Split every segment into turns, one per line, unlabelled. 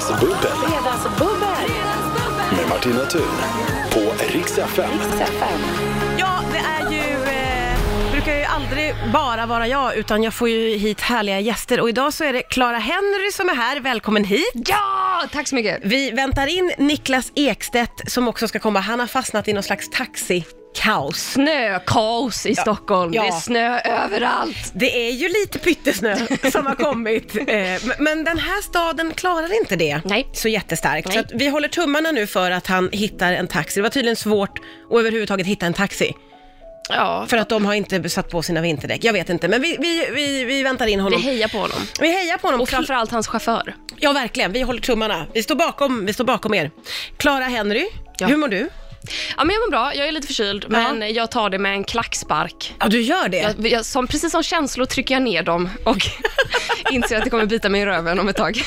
Fredagsbubbel
Fredagsbubbel.
med Martina Thun på Rix FM.
Ja, det är ju... Eh, brukar ju aldrig bara vara jag, utan jag får ju hit härliga gäster. Och idag så är det Clara Henry som är här. Välkommen hit.
Ja, tack så mycket.
Vi väntar in Niklas Ekstedt som också ska komma. Han har fastnat i någon slags taxikaos.
Snökaos i Stockholm.
ja.
Det är snö överallt.
Det är ju lite pyttesnö som har kommit, eh, men- den här staden klarar inte det
Nej.
så jättestarkt.
Nej.
Så att vi håller tummarna nu för att han hittar en taxi. Det var tydligen svårt att överhuvudtaget hitta en taxi,
Ja,
för att de har inte satt på sina vinterdäck. Jag vet inte, men vi, vi, vi, vi väntar in
vi
honom.
hejar på honom.
Vi hejar på honom.
Och framförallt hans chaufför.
Ja, verkligen. Vi håller tummarna. Vi står bakom, vi står bakom er. Clara Henry,
Ja.
hur mår du?
Ja, men jag mår bra. Jag är lite förkyld, men jag tar det med en klackspark.
Ja, du gör det.
Jag, jag, som, precis som känslor trycker jag ner dem och inser att det kommer bita mig i röven om ett tag.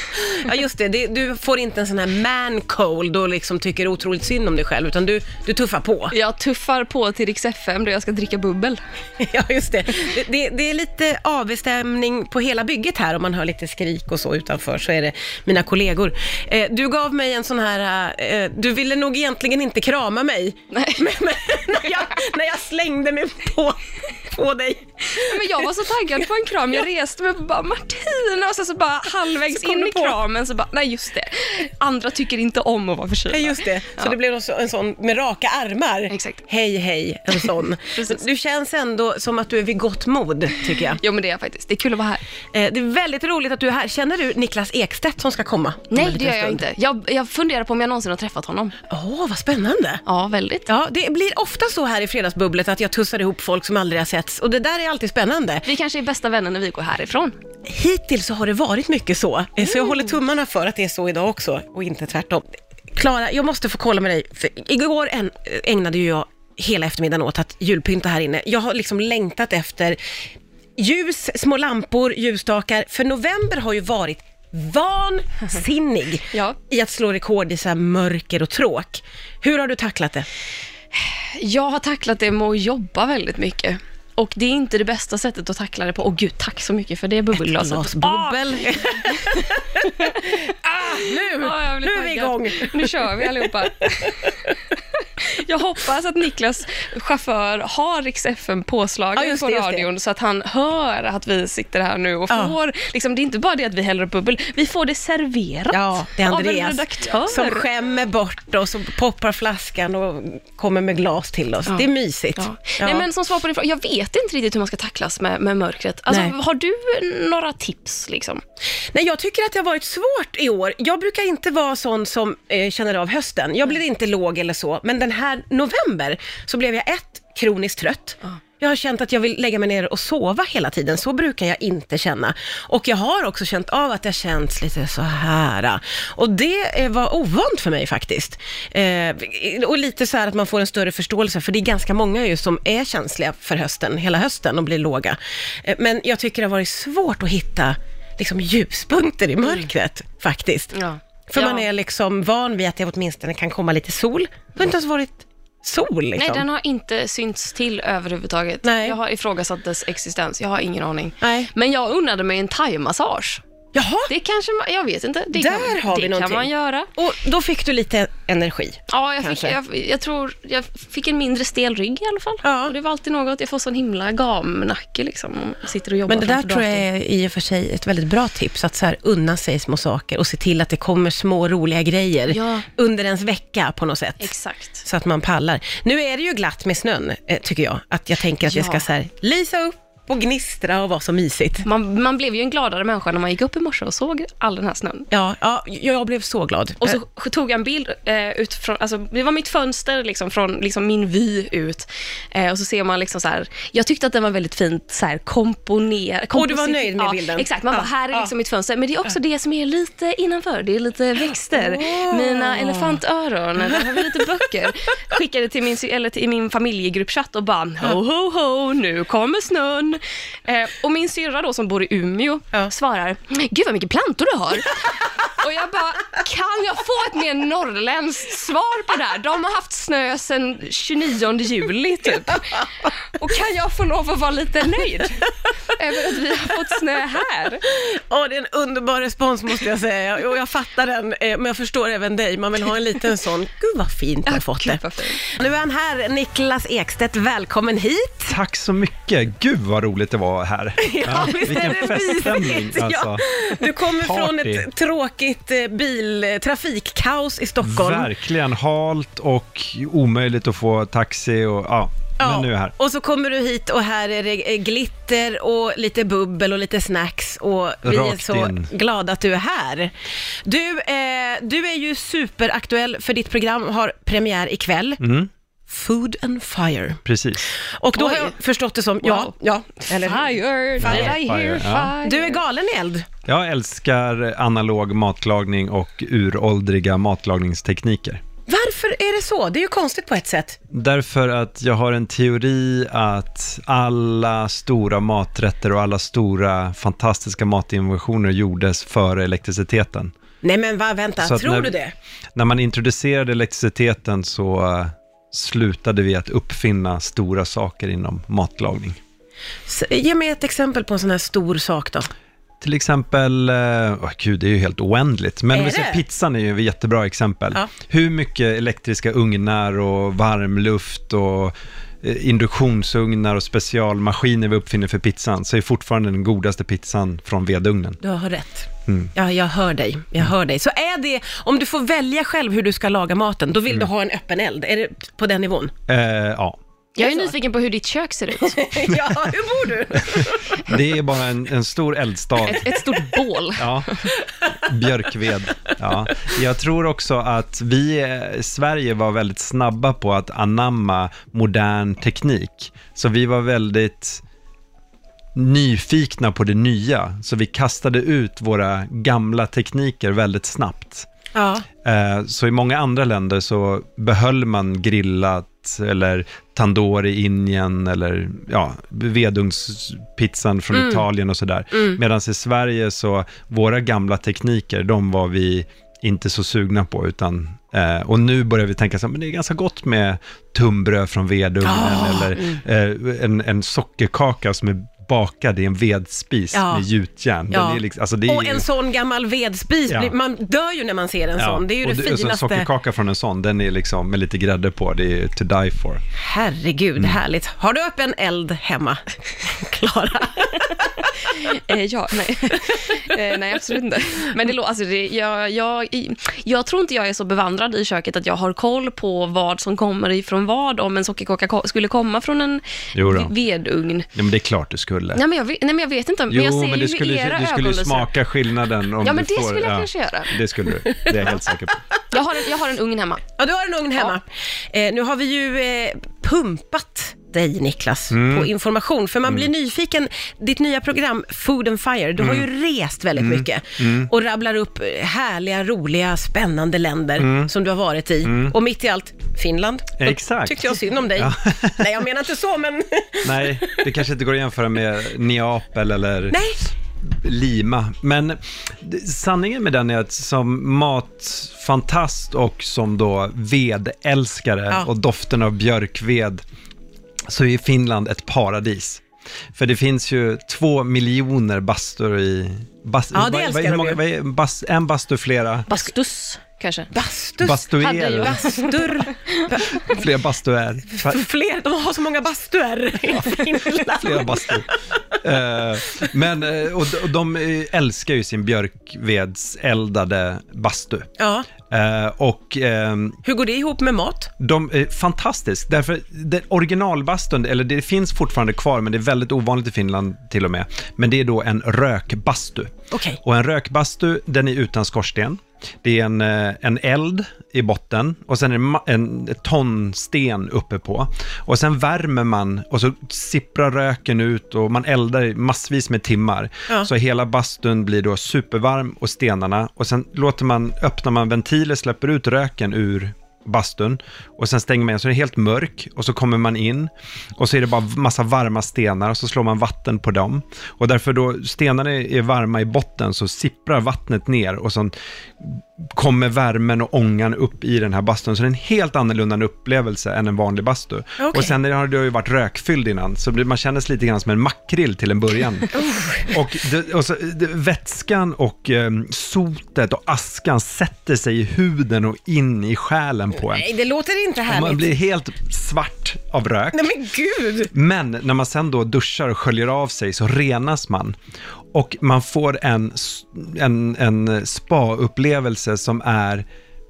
Ja, just det. det. Du får inte en sån här man cold och liksom tycker otroligt synd om dig själv, utan du, du tuffar på.
Jag tuffar på till Rix FM där jag ska dricka bubbel.
Ja, just det. Det, det. det är lite avstämning på hela bygget här, om man hör lite skrik och så utanför, så är det mina kollegor. Eh, du gav mig en sån här, eh, du ville nog egentligen inte krama mig,
Nej.
men, men när, jag, när jag slängde mig på, på dig.
Men jag var så taggad på en kram, jag reste mig upp och bara Martina och sen så bara halvvägs
Så
in i kramen så bara, nej just det. Andra tycker inte om att vara förkylda.
Ja, just det. Så
Ja.
det blev en så- en sån med raka armar.
Exakt.
Hej, hej, en sån. Du känns ändå som att du är vid gott mod, tycker jag.
Jo men det är jag faktiskt, det är kul att vara här.
Eh, Det är väldigt roligt att du är här. Känner du Niklas Ekstedt som ska komma?
Nej, det gör jag inte. Jag, jag funderar på om jag någonsin har träffat honom.
Åh, vad spännande.
Ja, väldigt.
Ja, det blir ofta så här i Fredagsbubblet att jag tussar ihop folk som aldrig har setts och det där är alltid spännande.
Vi kanske är bästa vänner när vi går härifrån.
Hittills så har det varit mycket så, Eh, så jag håller tummarna för att det är så idag också och inte tvärtom. Klara, jag måste få kolla med dig, för igår en, ägnade ju jag hela eftermiddagen åt att julpynta här inne. Jag har liksom längtat efter ljus, små lampor, ljusstakar, för november har ju varit vansinnig
Ja.
i att slå rekord i så mörker och tråk. Hur har du tacklat det?
Jag har tacklat det med att jobba väldigt mycket. Och det är inte det bästa sättet att tackla det på. Åh gud, tack så mycket för det bubbelglaset.
Glas bubbel. ah, nu,
Ja, jag blir
nu är vi igång.
Nu kör vi allihopa. Jag hoppas att Niklas chaufför har Rix FM påslagen
Ja,
på
det,
radion så att han hör att vi sitter här nu och
Ja.
får, liksom, det är inte bara det att vi häller upp bubbel, vi får det serverat
Ja, det är
av en redaktör.
som skämmer bort oss och poppar flaskan och kommer med glas till oss.
Ja.
Det är mysigt.
Nej, men som svar på din fråga, jag vet inte riktigt hur man ska tacklas med, med mörkret. Alltså, har du några tips? Liksom?
Nej, jag tycker att det har varit svårt i år. Jag brukar inte vara sån som eh, känner av hösten. Jag blir inte låg eller så, men den här november så blev jag ett, kroniskt trött. Jag har känt att jag vill lägga mig ner och sova hela tiden. Så brukar jag inte känna. Och jag har också känt av att det känns lite så här. Och det var ovant för mig faktiskt. Eh, och lite så här att man får en större förståelse, för det är ganska många ju som är känsliga för hösten, hela hösten och blir låga. Eh, men jag tycker det har varit svårt att hitta liksom ljuspunkter i mörkret faktiskt.
Ja.
För
Ja.
man är liksom van vid att det åtminstone kan komma lite sol. Det har inte ens varit sol liksom.
Nej, den har inte synts till överhuvudtaget.
Nej.
Jag har ifrågasatt dess existens. Jag har ingen aning.
Nej.
Men jag unnade mig en thaimassage.
Jaha,
Det kanske man, jag vet inte. Det
Där
kan,
har vi
det
någonting.
kan man göra.
och då fick du lite energi.
Ja, jag, fick, jag, jag tror jag fick en mindre stel rygg i alla fall.
Ja.
Och det var alltid något. Jag får sån himla gamnacke liksom. om jag Sitter och jobbar
Men det där tror jag är i och för sig ett väldigt bra tips, att så här unna sig små saker och se till att det kommer små roliga grejer
Ja.
under ens vecka på något sätt.
Exakt.
Så att man pallar. Nu är det ju glatt med snön, eh, tycker jag. Att jag tänker att
Ja.
ska så här lysa upp och gnistra och vara så mysigt.
Man, man blev ju en gladare människa när man gick upp i morse och såg all den här snön.
Ja, ja jag blev så glad.
Och så tog jag en bild eh, utifrån, alltså det var mitt fönster liksom, från liksom, min vy ut. Eh, och så ser man liksom så här, jag tyckte att den var väldigt fint så här komponerad.
Och du var nöjd med
ja,
bilden?
Exakt, man
Ja,
bara, här är
ja.
liksom mitt fönster. Men det är också det som är lite innanför, det är lite växter.
Åh.
Mina elefantöron, där har vi lite böcker. Skickade till min, eller till min familjegruppchatt och bara, ho ho ho, nu kommer snön. Eh, och min syrra då som bor i Umeå
Ja.
svarar, gud vad mycket plantor du har. Och jag bara, kan jag få ett mer norrländskt svar på det här? De har haft snö sedan 29 juli typ. Och kan jag få lov att vara lite nöjd över att vi har fått snö här?
Åh, det är en underbar respons måste jag säga. Och jag fattar den, eh, men jag förstår även dig. Man vill ha en liten sån, gud vad fint jag har fått det. Nu är han här, Niklas Ekstedt. Välkommen hit.
Tack så mycket. Gud vad roligt det var här.
Ja, visst
vilken
är det
feststämning
mysigt?
alltså.
Ja. Du kommer från
Party.
ett tråkigt eh, bil, trafikkaos i Stockholm.
Verkligen halt och omöjligt att få taxi och ja, men nu är jag här.
Och så kommer du hit och här är det eh, glitter och lite bubbel och lite snacks och vi är
Rakt
så
in.
glada att du är här. Du, eh, du är ju superaktuell för ditt program har premiär ikväll.
Mm.
Food and Fire.
Precis.
Och då
Oj.
har jag förstått det som, ja,
Wow.
ja, eller
Fire,
Fire.
I hear
Fire?
Du är galen i eld.
Jag älskar analog matlagning och uråldriga matlagningstekniker.
Varför är det så? Det är ju konstigt på ett sätt.
Därför att jag har en teori att alla stora maträtter och alla stora fantastiska matinnovationer gjordes före elektriciteten.
Nej men va, vänta, tror
när-
du det?
När man introducerade elektriciteten så eh, slutade vi att uppfinna stora saker inom matlagning.
Ge mig ett exempel på en sån här stor sak då.
Till exempel, åh gud det är ju helt oändligt, men
Är
vi säger pizzan är ju ett jättebra exempel.
Ja.
Hur mycket elektriska ugnar och varmluft och eh, induktionsugnar och specialmaskiner vi uppfinner för pizzan, så är fortfarande den godaste pizzan från vedugnen.
Du har rätt.
Mm.
Ja, jag hör dig. Jag hör dig. Så är det, om du får välja själv hur du ska laga maten, då vill
Mm.
du ha en öppen eld? Är det på den nivån?
Eh, ja,
Jag är nyfiken på hur ditt kök ser ut.
ja, hur bor du?
det är bara en, en stor eldstad.
Ett, ett stort bål.
Ja, björkved. Ja. Jag tror också att vi eh, i Sverige var väldigt snabba på att anamma modern teknik. Så vi var väldigt nyfikna på det nya, så vi kastade ut våra gamla tekniker väldigt snabbt.
Ja,
Eh, Så i många andra länder så behöll man eller tandoori i Indien eller ja, vedugnspizzan från Italien och sådär. Medan i Sverige så, våra gamla tekniker, de var vi inte så sugna på, utan eh, och nu börjar vi tänka så här, men det är ganska gott med tunnbröd från vedugnen
Ah,
eller eh, en, en sockerkaka som är bakad i en vedspis
Ja.
med gjutjärn. Den
Ja.
är liksom, alltså det är
och
ju-
en sån gammal vedspis,
Ja.
blir- man dör ju när man ser en sån. Det är ju
och
det
och så En
finaste.
sockerkaka från en sån, den är liksom med lite grädde på, det är to die for.
Herregud,
Mm.
härligt. Har du öppen eld hemma, Klara?
Eh, ja, nej. eh, nej, absolut inte. Men det, alltså det, jag, jag, jag tror inte jag är så bevandrad i köket att jag har koll på vad som kommer ifrån vad, om en sockerkaka skulle komma från en vedugn.
Ja, men det är klart du skulle.
Nej men, jag, vet- nej, men jag vet inte, men
jo,
jag ser
men
ju
du skulle,
era
du skulle smaka skillnaden om
Ja, men
du
det
får,
skulle jag
ja,
kanske göra.
Det skulle du, det är jag helt säker på.
Jag har, en, jag har en ugn hemma.
Ja, du har en ugn hemma. Eh, nu har vi ju eh, pumpat dig, Niklas,
Mm.
på information. För man blir nyfiken. Ditt nya program, Food and Fire, du har
Mm.
ju rest väldigt mycket och rabblar upp härliga, roliga, spännande länder som du har varit i. Och mitt i allt, Finland. Då
Mm. Exakt.
tyckte jag synd om dig.
Ja.
Nej, jag menar inte så, men...
Nej, det kanske inte går att jämföra med Neapel eller
Nej,
Lima. Men sanningen med den är att som matfantast och som då vedälskare
Ja.
och doften av björkved så är Finland ett paradis. För det finns ju två miljoner bastur i... Bas,
Ja, det älskar
vad- hur många- vad är bas, En bastu, flera.
Bastus, kanske.
bastus.
bastuer,
hade ju-
Bastur.
fler bastuer.
Fler, de har så många bastuer i Finland.
flera bastu. Eh, men, eh, och, de- och de eh, älskar ju sin björkvedseldade bastu.
Ja,
Eh, och ehm,
hur går det ihop med mat?
de är fantastiskt, därför det originalbastun, eller det finns fortfarande kvar, men det är väldigt ovanligt i Finland till och med. Men det är då en rökbastu.
Okej.
Och en rökbastu, den är utan skorsten. Det är en, eh, en eld i botten och sen är det en ton sten uppe på. Och sen värmer man och så sipprar röken ut och man eldar massvis med timmar.
Ja.
Så hela bastun blir då supervarm och stenarna och sen låter man, öppnar man ventiler, släpper ut röken ur bastun och sen stänger man igen så är det helt mörk och så kommer man in och så är det bara massa varma stenar och så slår man vatten på dem. Och därför då stenarna är varma i botten så sipprar vattnet ner och så kommer värmen och ångan upp i den här bastun. Så det är en helt annorlunda upplevelse än en vanlig bastu.
Okej.
Och sen har det ju varit rökfylld innan, så man känner sig lite grann som en makrill till en början. och det, och så, det, vätskan och eh, sotet och askan sätter sig i huden och in i själen på en.
Nej, det låter inte
Och
härligt.
Man blir helt svart av rök.
Nej men gud!
Men när man sen då duschar och sköljer av sig så renas man. Och man får en, en, en spa-upplevelse som är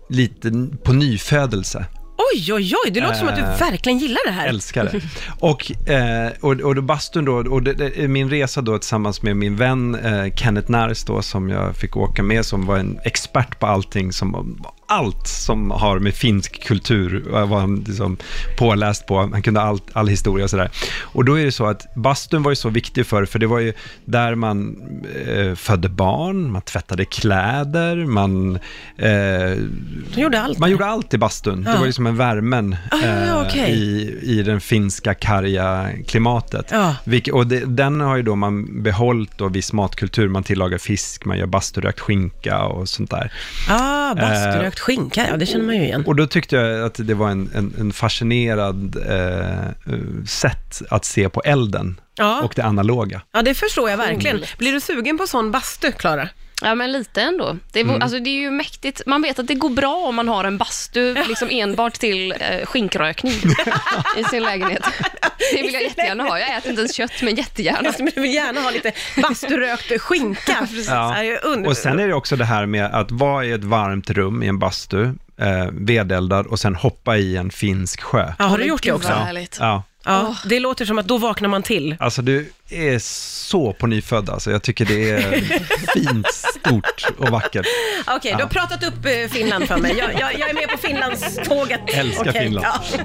lite på nyfödelse.
Oj, oj, oj, det låter som att du
Eh,
verkligen gillar det här.
Älskar det. Och, eh, och, och då bastun då, och det, det, min resa då tillsammans med min vän eh, Kenneth Nars då, som jag fick åka med, som var en expert på allting, som, allt som har med finsk kultur, eh, var han liksom påläst på, han kunde allt, all historia och sådär. Och då är det så att bastun var ju så viktig för, för det var ju där man eh, födde barn, man tvättade kläder, man eh,
gjorde allt.
man gjorde allt i bastun. Det
Ja.
var ju som en värmen
Ah,
eh,
okej.
i, i den finska karga klimatet.
Ja.
Vilke, och det, den har ju då man behållit då viss matkultur. Man tillagar fisk, man gör basturökt skinka och sånt där.
Ah, basturökt skinka, ja det känner man ju igen.
Och då tyckte jag att det var en, en, en fascinerad eh, sätt att se på elden
Ja.
och det analoga.
Ja, det förstår jag verkligen. Blir du sugen på sån bastu, Klara?
Ja, men lite ändå. Det är,
Mm.
alltså, det är ju mäktigt. Man vet att det går bra om man har en bastu liksom enbart till eh, skinkrökning i sin lägenhet. Det vill jag jättegärna ha. Jag äter inte ens kött, men jättegärna.
Men du vill gärna ha lite basturökt skinka. Precis.
Ja.
Ja.
Och sen är det också det här med att vara i ett varmt rum i en bastu, eh, vedeldad och sen hoppa i en finsk sjö.
ja, har du gjort det också?
vad härligt.
Ja,
Ja, det låter som att då vaknar man till.
alltså du är så på nyfödd alltså. Jag tycker det är fint, stort och vackert.
Okej, du har pratat upp eh, Finland för mig. Jag, jag, jag är med på Finlandståget.
Älskar
Okej,
Finland.
ja.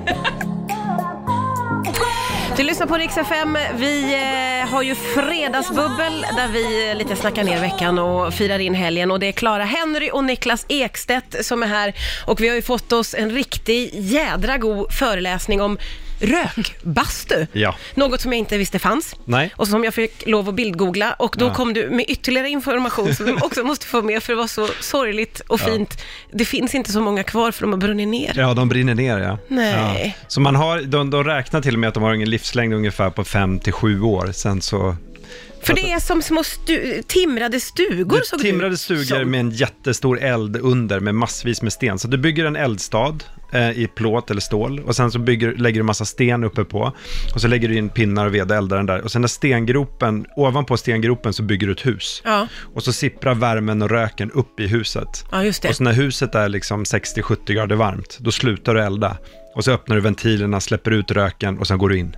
Du lyssnar på Rix FM. Vi eh, har ju fredagsbubbel där vi eh, lite snackar ner veckan och firar in helgen. Och det är Clara Henry och Niklas Ekstedt som är här. Och vi har ju fått oss en riktig jädra god föreläsning om rökbastu.
Ja.
Något som jag inte visste fanns.
Nej.
Och som jag fick lov att bildgoogla. Och då
Ja.
kom du med ytterligare information som vi också måste få med för det var så sorgligt och fint. Det finns inte så många kvar för de har brunnit ner.
Ja, de brinner ner ja.
Nej.
Ja. Så man har, de, de räknar till och med att de har en livslängd ungefär på 5 till 7 år. Sen så...
För det är som små stu- timrade stugor såg
det timrade stugor med en jättestor eld under med massvis med sten. Så du bygger en eldstad eh, i plåt eller stål och sen så bygger, lägger du massa sten uppe på och så lägger du in pinnar och ved och eldar den där. Och sen när stengropen, ovanpå stengropen så bygger du ett hus.
Ja.
Och så sipprar värmen och röken upp i huset.
ja, just det.
Och så när huset är liksom 60-70 grader varmt, då slutar du elda. Och så öppnar du ventilerna, släpper ut röken och sen går du in.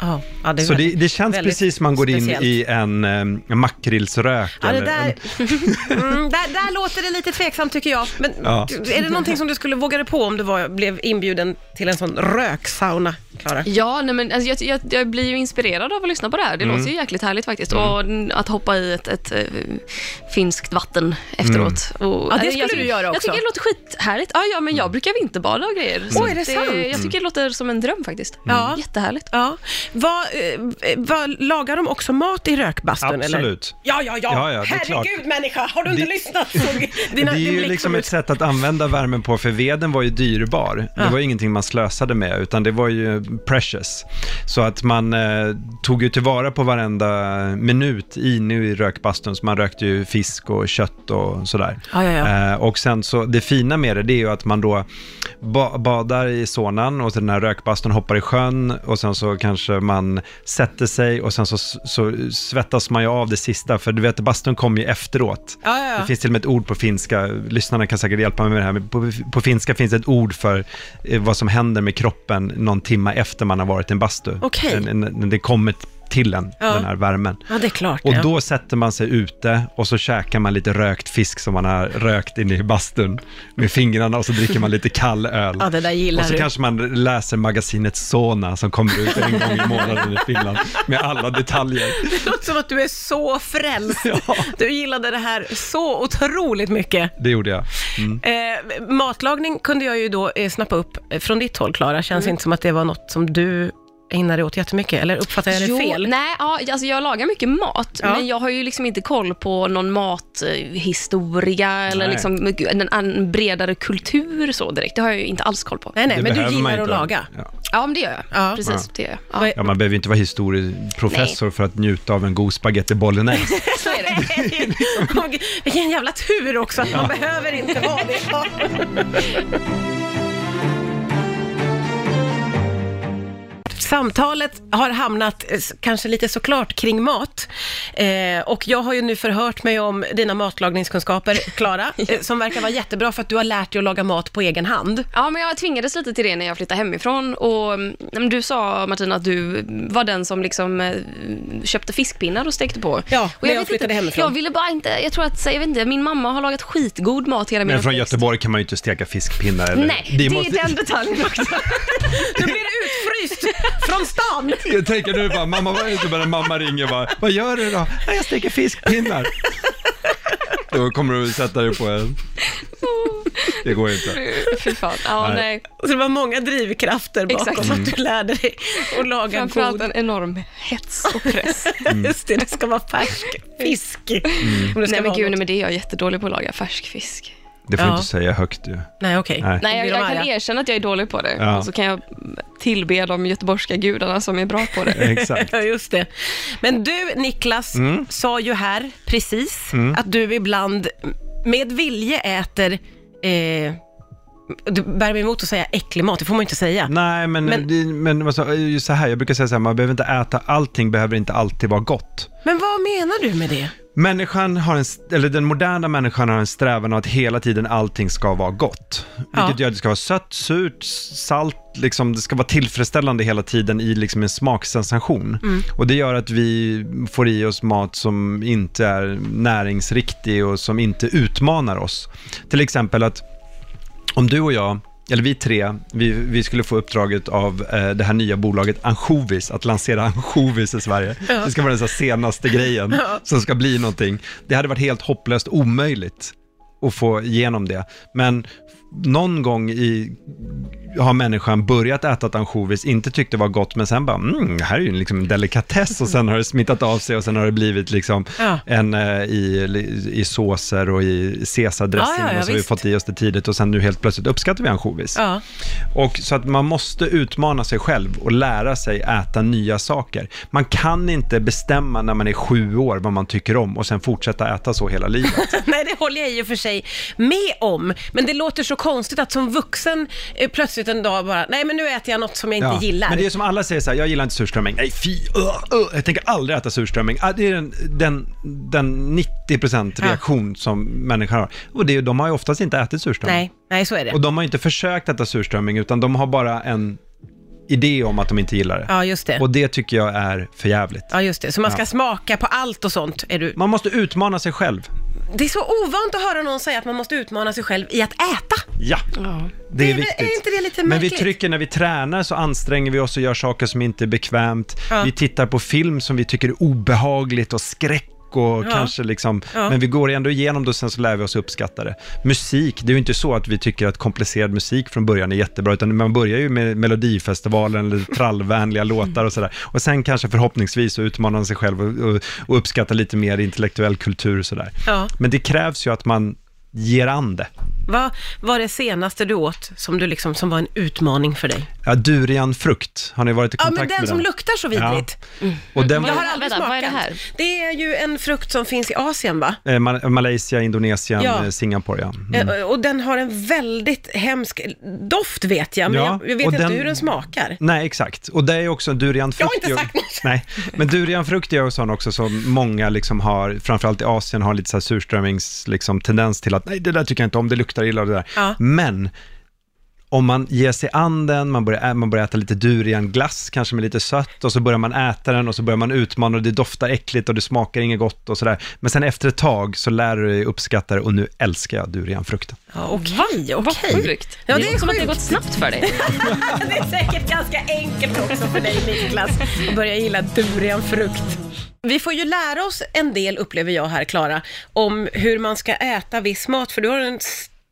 Ja, ja, det
Så det,
väldigt-
det känns precis som man går in
speciellt.
i en, en makrillsrök.
Ja, det där, mm, där, där låter det lite tveksamt tycker jag. Men
Ja.
är det någonting som du skulle våga dig på om du var, blev inbjuden till en sån röksauna, Klara?
Ja, nej, men alltså, jag, jag, jag blir ju inspirerad av att lyssna på det här. Det
Mm.
låter ju jäkligt härligt faktiskt. Och n- att hoppa i ett, ett, eh, finskt vatten efteråt. Och,
Ja, det skulle
jag,
du göra
Jag
också.
tycker det låter skithärligt. Ja, ja, men jag brukar vinterbada och grejer. Så
Oj, är det sant?
Jag tycker det låter som en dröm faktiskt.
Ja.
Jättehärligt.
Ja. Vad, eh, vad, lagar de också mat i rökbastun? Eller?
Absolut.
Ja, ja, ja.
Ja, ja, det är
Herregud
klart.
människa, har du inte
Det-
lyssnat? Såg dina,
det är ju liksom ett sätt att använda värmen på, för veden var ju dyrbar. Det
Ja.
var ju ingenting man slösade med, utan det var ju precious. Så att man eh, tog ju tillvara på varenda minut inne i rökbastun, så man rökte ju fisk och kött och sådär.
Ja, ja, ja.
Eh, och sen så, det fina med det, det är ju att man då ba badar i saunan och så den här rökbastun hoppar i sjön och sen så kanske man sätter sig och sen så, så svettas man ju av det sista, för du vet, bastun kommer ju efteråt.
Ja, ja, ja.
Det finns till och med ett ord på finska, lyssnarna kan säkert hjälpa mig med det här, men på, på finska finns ett ord för eh, vad som händer med kroppen någon timma efter man har varit i en bastu. När det kommer till en,
Ja.
den här värmen.
ja, det är klart.
Och
ja.
då sätter man sig ute och så käkar man lite rökt fisk som man har rökt inne i bastun med fingrarna och så dricker man lite kall öl.
Ja, det där gillar
och så
du.
kanske man läser magasinet Sona som kommer ut en gång i månaden i Finland med alla detaljer.
Det låter som att du är så frälst.
Ja.
Du gillade det här så otroligt mycket.
Det gjorde jag.
Eh, matlagning kunde jag ju då eh, snappa upp från ditt håll, Klara. Känns inte som att det var något som du ägnar dig åt jättemycket, eller uppfattar jag det
Jo,
fel?
Nej, ja, alltså jag lagar mycket mat,
Ja.
men jag har ju liksom inte koll på någon mathistoria eller liksom en, en bredare kultur så direkt. Det har jag ju inte alls koll på.
Nej, nej,
Det
men du gillar att laga.
Ja.
Ja, men det gör jag.
Ja.
Precis, det gör jag. Ja.
Man behöver ju inte vara historieprofessor för att njuta av en god spaghetti bolognese.
Så är det.
Vilken jävla tur också att man behöver inte vara det. Samtalet har hamnat eh, kanske lite såklart kring mat. Eh, och jag har ju nu förhört mig om dina matlagningskunskaper, Klara, eh, som verkar vara jättebra för att du har lärt dig att laga mat på egen hand.
Ja, men jag tvingades lite till det när jag flyttade hemifrån. Och, mm, du sa, Martina, att du var den som liksom, eh, köpte fiskpinnar och stekte på.
Ja,
och
när jag
vet
flyttade
inte,
hemifrån.
Jag ville bara inte, jag tror att, jag vet inte, min mamma har lagat skitgod mat hela min
Men från
uppväxt.
Göteborg kan man ju inte steka fiskpinnar. Eller?
Nej, det,
måste-
är den detaljen också.
Nu blir det utfryst från stan!
Jag tänker nu bara, mamma, vad är det? Så bara mamma ringer bara, vad gör du då? "Ja, Jag steker fiskpinnar. Då kommer du sätta dig på en... Det går inte.
Fy fan. Ja,
Nej.
nej.
Så det var många drivkrafter bakom
Exakt.
att du lärde dig att laga
Framförallt
god...
en enorm hets och press.
Just det, det ska vara färsk fisk. Ska
nej men gud, nej, men det är jag jättedålig på att laga färsk fisk.
Det får du
Ja.
inte säga högt ju.
Nej, okej.
Nej.
Nej, jag, jag kan erkänna att jag är dålig på det.
Ja.
Och så kan jag tillbe de göteborgska gudarna som är bra på det.
Exakt.
Ja, just det. Men du, Niklas,
Mm.
sa ju här precis att du ibland med vilje äter eh, du bär mig emot att säga äcklig mat, det får man ju inte säga.
Nej, men,
Men-
men, alltså, just så här, jag brukar säga så här, man behöver inte äta, allting behöver inte alltid vara gott.
Men vad menar du med det?
Människan har en, eller den moderna människan har en strävan att hela tiden allting ska vara gott. Vilket
Ja.
gör att det ska vara sött, surt, salt, liksom, det ska vara tillfredsställande hela tiden i liksom en smaksensation.
Mm.
Och det gör att vi får i oss mat som inte är näringsriktig och som inte utmanar oss. Till exempel att om du och jag, eller vi tre, vi, vi skulle få uppdraget av eh, det här nya bolaget Anchovis, att lansera ansjovis i Sverige.
Ja.
Det ska vara den här senaste grejen
Ja.
som ska bli någonting. Det hade varit helt hopplöst omöjligt att få igenom det. Men någon gång i, har människan börjat äta ansjovis, inte tyckt det var gott, men sen bara, mm, det här är ju liksom en delikatess och sen har det smittat av sig och sen har det blivit liksom
Ja.
en eh, i, i såser och i caesardressing
Ja, ja,
och så har vi fått i oss det tidigt och sen nu helt plötsligt uppskattar vi ansjovis. Och så att man måste utmana sig själv och lära sig äta nya saker. Man kan inte bestämma när man är sju år vad man tycker om och sen fortsätta äta så hela livet.
Nej, det håller jag i och för sig med om. Men det låter så konstigt att som vuxen eh, plötsligt en dag bara, nej men nu äter jag något som jag inte gillar.
Men det är som alla säger så här, jag gillar inte surströmming. Nej, fy, uh, uh, jag tänker aldrig äta surströmming. Ah, det är den, den, den 90%
Ja.
reaktion som människor har. Och det, de har ju oftast inte ätit surströmming.
Nej, nej så är det.
Och de har inte försökt äta surströmming, utan de har bara en idé om att de inte gillar det.
Ja, just det.
Och det tycker jag är för jävligt.
Ja, just det. Så man ska
Ja.
smaka på allt och sånt. Är du...
Man måste utmana sig själv.
Det är så ovant att höra någon säga att man måste utmana sig själv i att äta.
Ja, det är viktigt.
är inte det lite
Men vi
märkligt?
trycker när vi tränar så anstränger vi oss och gör saker som inte är bekvämt.
Ja.
Vi tittar på film som vi tycker är obehagligt och skräck och
Ja.
kanske liksom,
Ja.
men vi går ändå igenom det och sen så lär vi oss uppskatta det. Musik, det är ju inte så att vi tycker att komplicerad musik från början är jättebra, utan man börjar ju med Melodifestivalen eller trallvänliga låtar och sådär. Och sen kanske förhoppningsvis så utmanar man sig själv och, och, och uppskattar lite mer intellektuell kultur och sådär.
Ja.
Men det krävs ju att man ger an det.
Vad var det senaste du åt som, du liksom, som var en utmaning för dig?
Ja, durianfrukt, har ni varit i
Ja,
kontakt
men den
med
som
den?
luktar så vidrigt.
Och den
Jag har aldrig
Vänta,
smakat.
vad är det här?
Det är ju en frukt som finns i Asien, va?
eh, Ma- Malaysia, Indonesien,
Ja.
eh, Singapore, ja. Mm.
Eh, Och den har en väldigt hemsk doft vet jag, men
Ja,
jag, jag vet
och
inte
den-
hur den smakar.
Nej, exakt. Och det är ju också durianfrukt.
Jag har inte sagt något.
Nej, men durianfrukt är ju sån också som många liksom har, framförallt i Asien, har lite så här surströmmings liksom, tendens till att nej, det där tycker jag inte om, det luktar illa och det där.
Ja.
Men om man ger sig an den, man börjar, man börjar äta lite durianglass, kanske med lite sött, och så börjar man äta den och så börjar man utmana och det doftar äckligt och det smakar inget gott och sådär. Men sen efter ett tag så lär du dig uppskatta det och nu älskar jag durianfrukten.
Ja, Okej,
Vad
okej.
sjukt.
Ja, det
det
är
som att det har gått snabbt för dig.
Det är säkert ganska enkelt också för dig Niklas att börja gilla durianfrukt. Vi får ju lära oss en del, upplever jag här Klara, om hur man ska äta viss mat, för du har en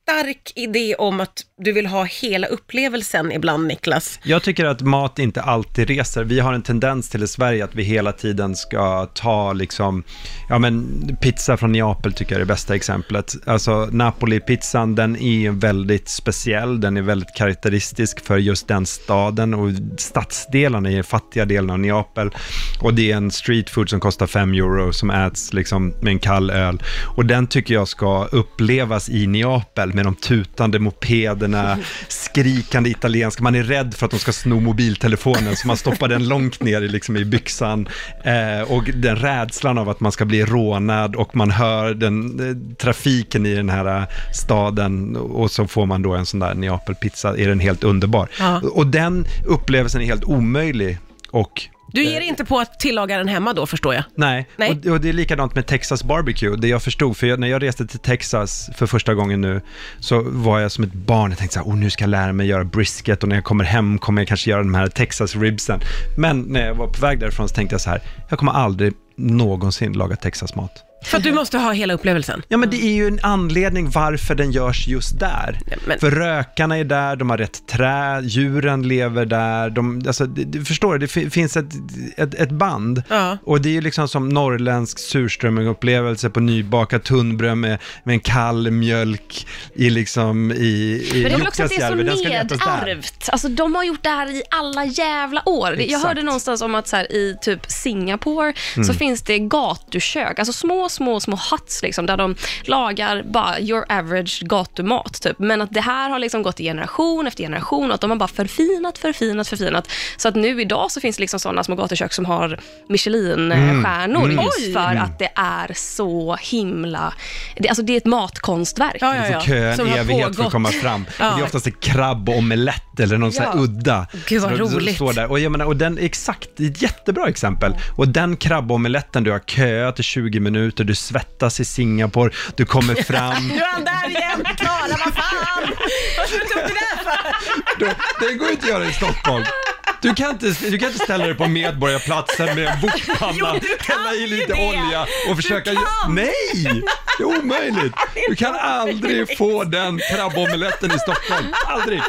stark idé om att du vill ha hela upplevelsen ibland, Niklas.
Jag tycker att mat inte alltid reser. Vi har en tendens till i Sverige att vi hela tiden ska ta liksom, ja men pizza från Neapel tycker jag är det bästa exemplet. Alltså Napoli-pizzan, den är väldigt speciell, den är väldigt karaktäristisk för just den staden och stadsdelarna i den fattiga delen av Neapel. Och det är en street food som kostar 5 euro som äts liksom med en kall öl. Och den tycker jag ska upplevas i Neapel med de tutande mopederna, skrikande italienska. Man är rädd för att de ska sno mobiltelefonen så man stoppar den långt ner i, liksom, i byxan. Eh, och den rädslan av att man ska bli rånad och man hör den, eh, trafiken i den här eh, staden och så får man då en sån där Neapelpizza, är den helt underbar.
Ja.
Och den upplevelsen är helt omöjlig och
Du ger inte på att tillaga den hemma då, förstår jag.
Nej,
Nej.
Och, och det är likadant med Texas barbecue. Det jag förstod, för jag, när jag reste till Texas för första gången nu, så var jag som ett barn. Jag tänkte så här, oh, nu ska jag lära mig göra brisket och när jag kommer hem kommer jag kanske göra de här Texas ribsen. Men när jag var på väg därifrån så tänkte jag så här, jag kommer aldrig någonsin laga Texas-mat.
För att du måste ha hela upplevelsen.
Ja, men det är ju en anledning varför den görs just där.
Ja, men-
För rökarna är där, de har rätt trä, djuren lever där. De, alltså, du förstår, det fi- finns ett, ett, ett band.
Ja.
Och det är ju liksom som norrländsk surströmmingupplevelse på nybakat tunnbröd med, med en kall mjölk i liksom i, i
Men det är väl också att det är så nedärvt. Alltså, de har gjort det här i alla jävla år. Jag
Exakt.
hörde någonstans om att så här, i typ Singapore
Mm.
så finns det gatukök, alltså små, små, små huts liksom, där de lagar bara your average gatumat. Typ. Men att det här har liksom gått i generation efter generation och att de har bara förfinat, förfinat, förfinat. Så att nu idag så finns det liksom sådana små gatukök som har Michelin-stjärnor
Mm.
just
Oj.
för att det är så himla... Det, alltså det är ett matkonstverk.
Ja,
Du
ja,
får
ja.
köa en
Som har
evighet för att komma fram.
Ja.
Det är oftast en krabbomelett eller någon sån här
Ja.
udda.
Gud, vad
som
roligt.
Står där. Och, jag menar, och den, exakt, ett jättebra exempel. Och den krabbomeletten, du har köat i 20 minuter, du svettas i Singapore, du kommer fram.
Nu är han där igen, Klara, vad fan! Varför tog du det där för?
Du, det går inte att göra i Stockholm. Du kan, inte, du kan inte ställa dig på Medborgarplatsen med en wokpanna,
du
hälla i lite
det.
olja och försöka...
kan.
Nej! Det är omöjligt. Du kan aldrig få den krabbomeletten i Stockholm. Aldrig.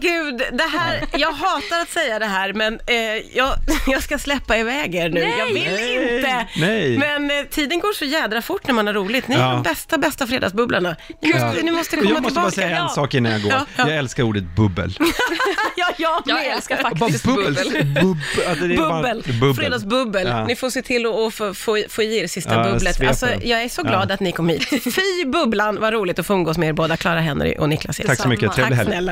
Gud, det här, jag hatar att säga det här men eh, jag, jag ska släppa iväg er nu. Jag vill
Nej,
inte.
nej.
Men eh, tiden går så jädra fort när man har roligt. Ni är
Ja.
de bästa, bästa fredagsbubblarna. Ni måste, ni måste komma
Jag måste bara
tillbaka.
säga en sak innan jag går.
Ja, ja.
Jag älskar ordet bubbel.
ja, jag,
Jag
med.
älskar
Bara
faktiskt
bubbel.
bubbel.
bubbel. Alltså, det är bara-
Bubbel.
bubbel.
fredagsbubbel.
Ja.
Ni får se till att att få, få, få i er sista
Ja,
bubblet. Alltså, jag är så glad
Ja.
att ni kom hit. Fy bubblan, vad roligt att få umgås med er båda, Clara Henry och Niklas.
Tack så mycket.
Tack
Trevlig
Tack
helg.
snälla.